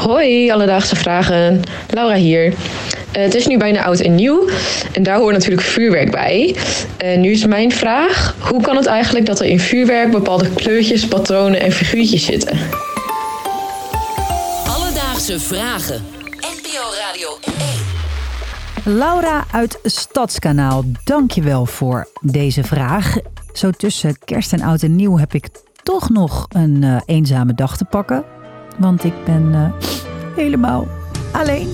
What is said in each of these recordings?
Hoi, alledaagse vragen. Laura hier. Uh, het is nu bijna oud en nieuw en daar hoort natuurlijk vuurwerk bij. Uh, nu is mijn vraag: hoe kan het eigenlijk dat er in vuurwerk bepaalde kleurtjes, patronen en figuurtjes zitten? Alledaagse vragen. NPO Radio 1. Laura uit Stadskanaal, dankjewel voor deze vraag. Zo tussen kerst en oud en nieuw heb ik toch nog een uh, eenzame dag te pakken. Want ik ben uh, helemaal alleen.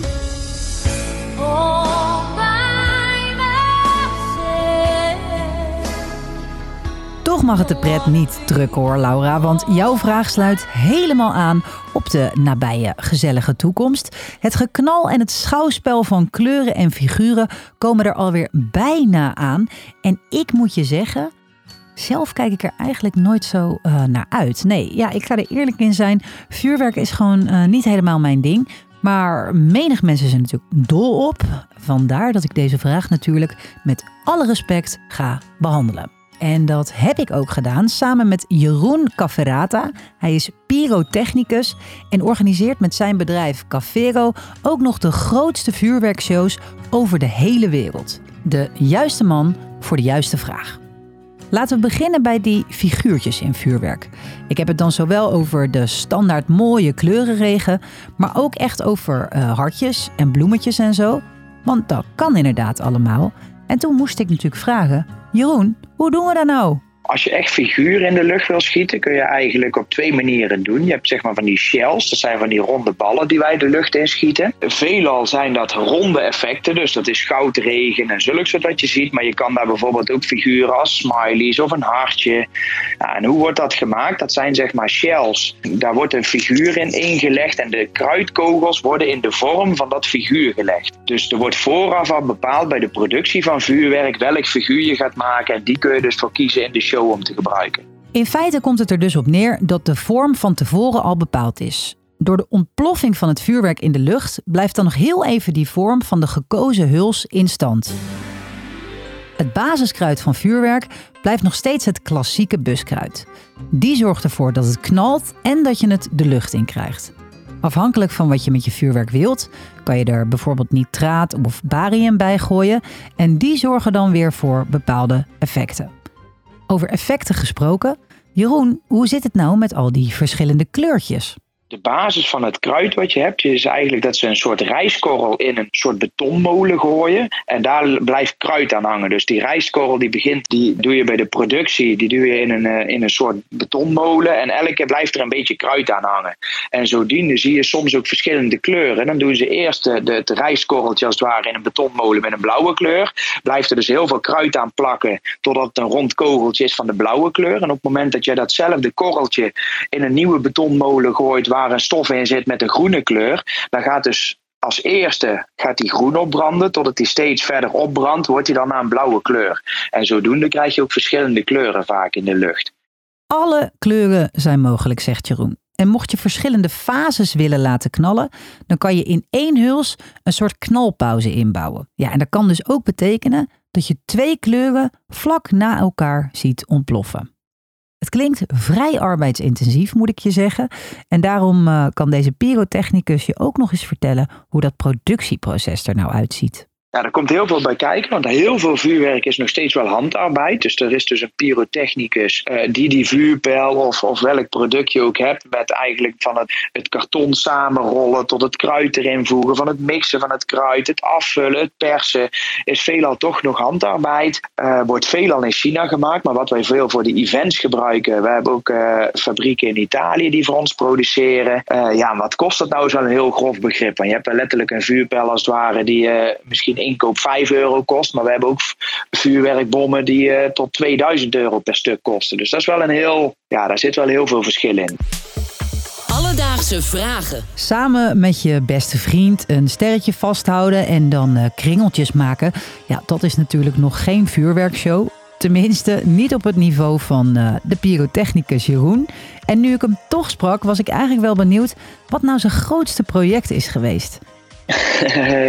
Toch mag het de pret niet drukken hoor, Laura. Want jouw vraag sluit helemaal aan op de nabije gezellige toekomst. Het geknal en het schouwspel van kleuren en figuren komen er alweer bijna aan. En ik moet je zeggen, zelf kijk ik er eigenlijk nooit zo uh, naar uit. Nee, ja, ik ga er eerlijk in zijn. Vuurwerk is gewoon uh, niet helemaal mijn ding. Maar menig mensen zijn natuurlijk dol op. Vandaar dat ik deze vraag natuurlijk met alle respect ga behandelen. En dat heb ik ook gedaan samen met Jeroen Cafferata. Hij is pyrotechnicus en organiseert met zijn bedrijf Cafero ook nog de grootste vuurwerkshows over de hele wereld. De juiste man voor de juiste vraag. Laten we beginnen bij die figuurtjes in vuurwerk. Ik heb het dan zowel over de standaard mooie kleurenregen, maar ook echt over uh, hartjes en bloemetjes en zo. Want dat kan inderdaad allemaal. En toen moest ik natuurlijk vragen: Jeroen, hoe doen we dat nou? Als je echt figuren in de lucht wil schieten, kun je eigenlijk op twee manieren doen. Je hebt zeg maar van die shells, dat zijn van die ronde ballen die wij de lucht in schieten. Veelal zijn dat ronde effecten, dus dat is goudregen en zulks wat je ziet. Maar je kan daar bijvoorbeeld ook figuren als smileys of een hartje. en hoe wordt dat gemaakt? Dat zijn zeg maar shells. Daar wordt een figuur in ingelegd en de kruidkogels worden in de vorm van dat figuur gelegd. Dus er wordt vooraf al bepaald bij de productie van vuurwerk welk figuur je gaat maken. En die kun je dus voor kiezen in de show om te gebruiken. In feite komt het er dus op neer dat de vorm van tevoren al bepaald is. Door de ontploffing van het vuurwerk in de lucht blijft dan nog heel even die vorm van de gekozen huls in stand. Het basiskruid van vuurwerk blijft nog steeds het klassieke buskruid. Die zorgt ervoor dat het knalt en dat je het de lucht in krijgt. Afhankelijk van wat je met je vuurwerk wilt, kan je er bijvoorbeeld nitraat of barium bij gooien en die zorgen dan weer voor bepaalde effecten. Over effecten gesproken. Jeroen, hoe zit het nou met al die verschillende kleurtjes? De basis van het kruid wat je hebt, is eigenlijk dat ze een soort rijstkorrel in een soort betonmolen gooien. En daar blijft kruid aan hangen. Dus die rijstkorrel die begint, die doe je bij de productie, die doe je in een, eh, in een soort betonmolen. En elke keer blijft er een beetje kruid aan hangen. En zodoende zie je soms ook verschillende kleuren. Dan doen ze eerst de, de, het rijstkorreltje als het ware in een betonmolen met een blauwe kleur. Blijft er dus heel veel kruid aan plakken totdat het een rond kogeltje is van de blauwe kleur. En op het moment dat je datzelfde korreltje in een nieuwe betonmolen gooit waar een stof in zit met een groene kleur, dan gaat dus als eerste gaat die groen opbranden, totdat die steeds verder opbrandt, wordt hij dan naar een blauwe kleur. En zodoende krijg je ook verschillende kleuren vaak in de lucht. Alle kleuren zijn mogelijk, zegt Jeroen. En mocht je verschillende fases willen laten knallen, dan kan je in één huls een soort knalpauze inbouwen. Ja, en dat kan dus ook betekenen dat je twee kleuren vlak na elkaar ziet ontploffen. Het klinkt vrij arbeidsintensief, moet ik je zeggen. En daarom uh, kan deze pyrotechnicus je ook nog eens vertellen hoe dat productieproces er nou uitziet. Ja, er komt heel veel bij kijken, want heel veel vuurwerk is nog steeds wel handarbeid. Dus er is dus een pyrotechnicus uh, die die vuurpijl of, of welk product je ook hebt, met eigenlijk van het, het karton samenrollen tot het kruid erin voegen, van het mixen van het kruid, het afvullen, het persen, is veelal toch nog handarbeid. Uh, wordt veelal in China gemaakt, maar wat wij veel voor de events gebruiken, we hebben ook uh, fabrieken in Italië die voor ons produceren. ja, wat kost dat nou? Wel een heel grof begrip. Want je hebt letterlijk een vuurpijl als het ware die misschien inkoop 5 euro kost. Maar we hebben ook vuurwerkbommen die uh, tot 2000 euro per stuk kosten. Dus dat is wel een heel, ja, daar zit wel heel veel verschil in. Alledaagse vragen. Samen met je beste vriend een sterretje vasthouden en dan uh, kringeltjes maken. Ja, dat is natuurlijk nog geen vuurwerkshow. Tenminste, niet op het niveau van uh, de pyrotechnicus Jeroen. En nu ik hem toch sprak, was ik eigenlijk wel benieuwd wat nou zijn grootste project is geweest.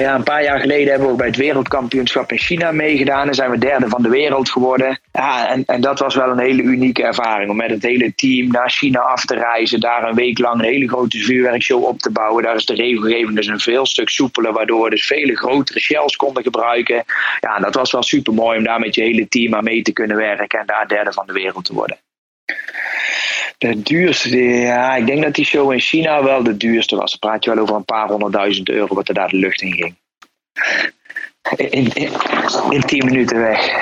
Ja, een paar jaar geleden hebben we ook bij het wereldkampioenschap in China meegedaan. En zijn we derde van de wereld geworden. Ja, en, en dat was wel een hele unieke ervaring. Om met het hele team naar China af te reizen. Daar een week lang een hele grote vuurwerkshow op te bouwen. Daar is de regelgeving dus een veel stuk soepeler. Waardoor we dus vele grotere shells konden gebruiken. Ja, dat was wel super mooi om daar met je hele team aan mee te kunnen werken. En daar derde van de wereld te worden. De duurste, ja, ik denk dat die show in China wel de duurste was. Dan praat je wel over een paar honderdduizend euro wat er daar de lucht in ging. In, in, in tien minuten weg.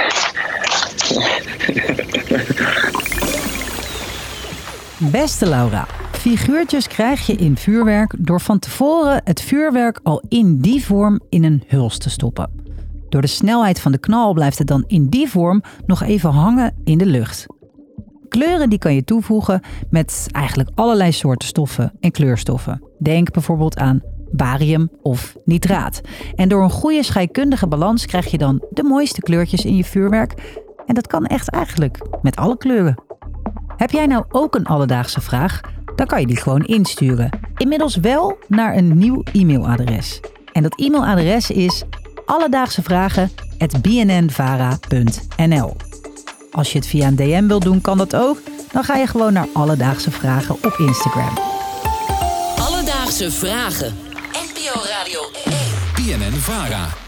Beste Laura, figuurtjes krijg je in vuurwerk door van tevoren het vuurwerk al in die vorm in een huls te stoppen. Door de snelheid van de knal blijft het dan in die vorm nog even hangen in de lucht. Kleuren die kan je toevoegen met eigenlijk allerlei soorten stoffen en kleurstoffen. Denk bijvoorbeeld aan barium of nitraat. En door een goede scheikundige balans krijg je dan de mooiste kleurtjes in je vuurwerk. En dat kan echt eigenlijk met alle kleuren. Heb jij nou ook een alledaagse vraag? Dan kan je die gewoon insturen. Inmiddels wel naar een nieuw e-mailadres. En dat e-mailadres is alledaagsevragen.bnnvara.nl als je het via een DM wilt doen, kan dat ook. Dan ga je gewoon naar Alledaagse Vragen op Instagram. Alledaagse Vragen. NPO Radio 1. BNN Vara.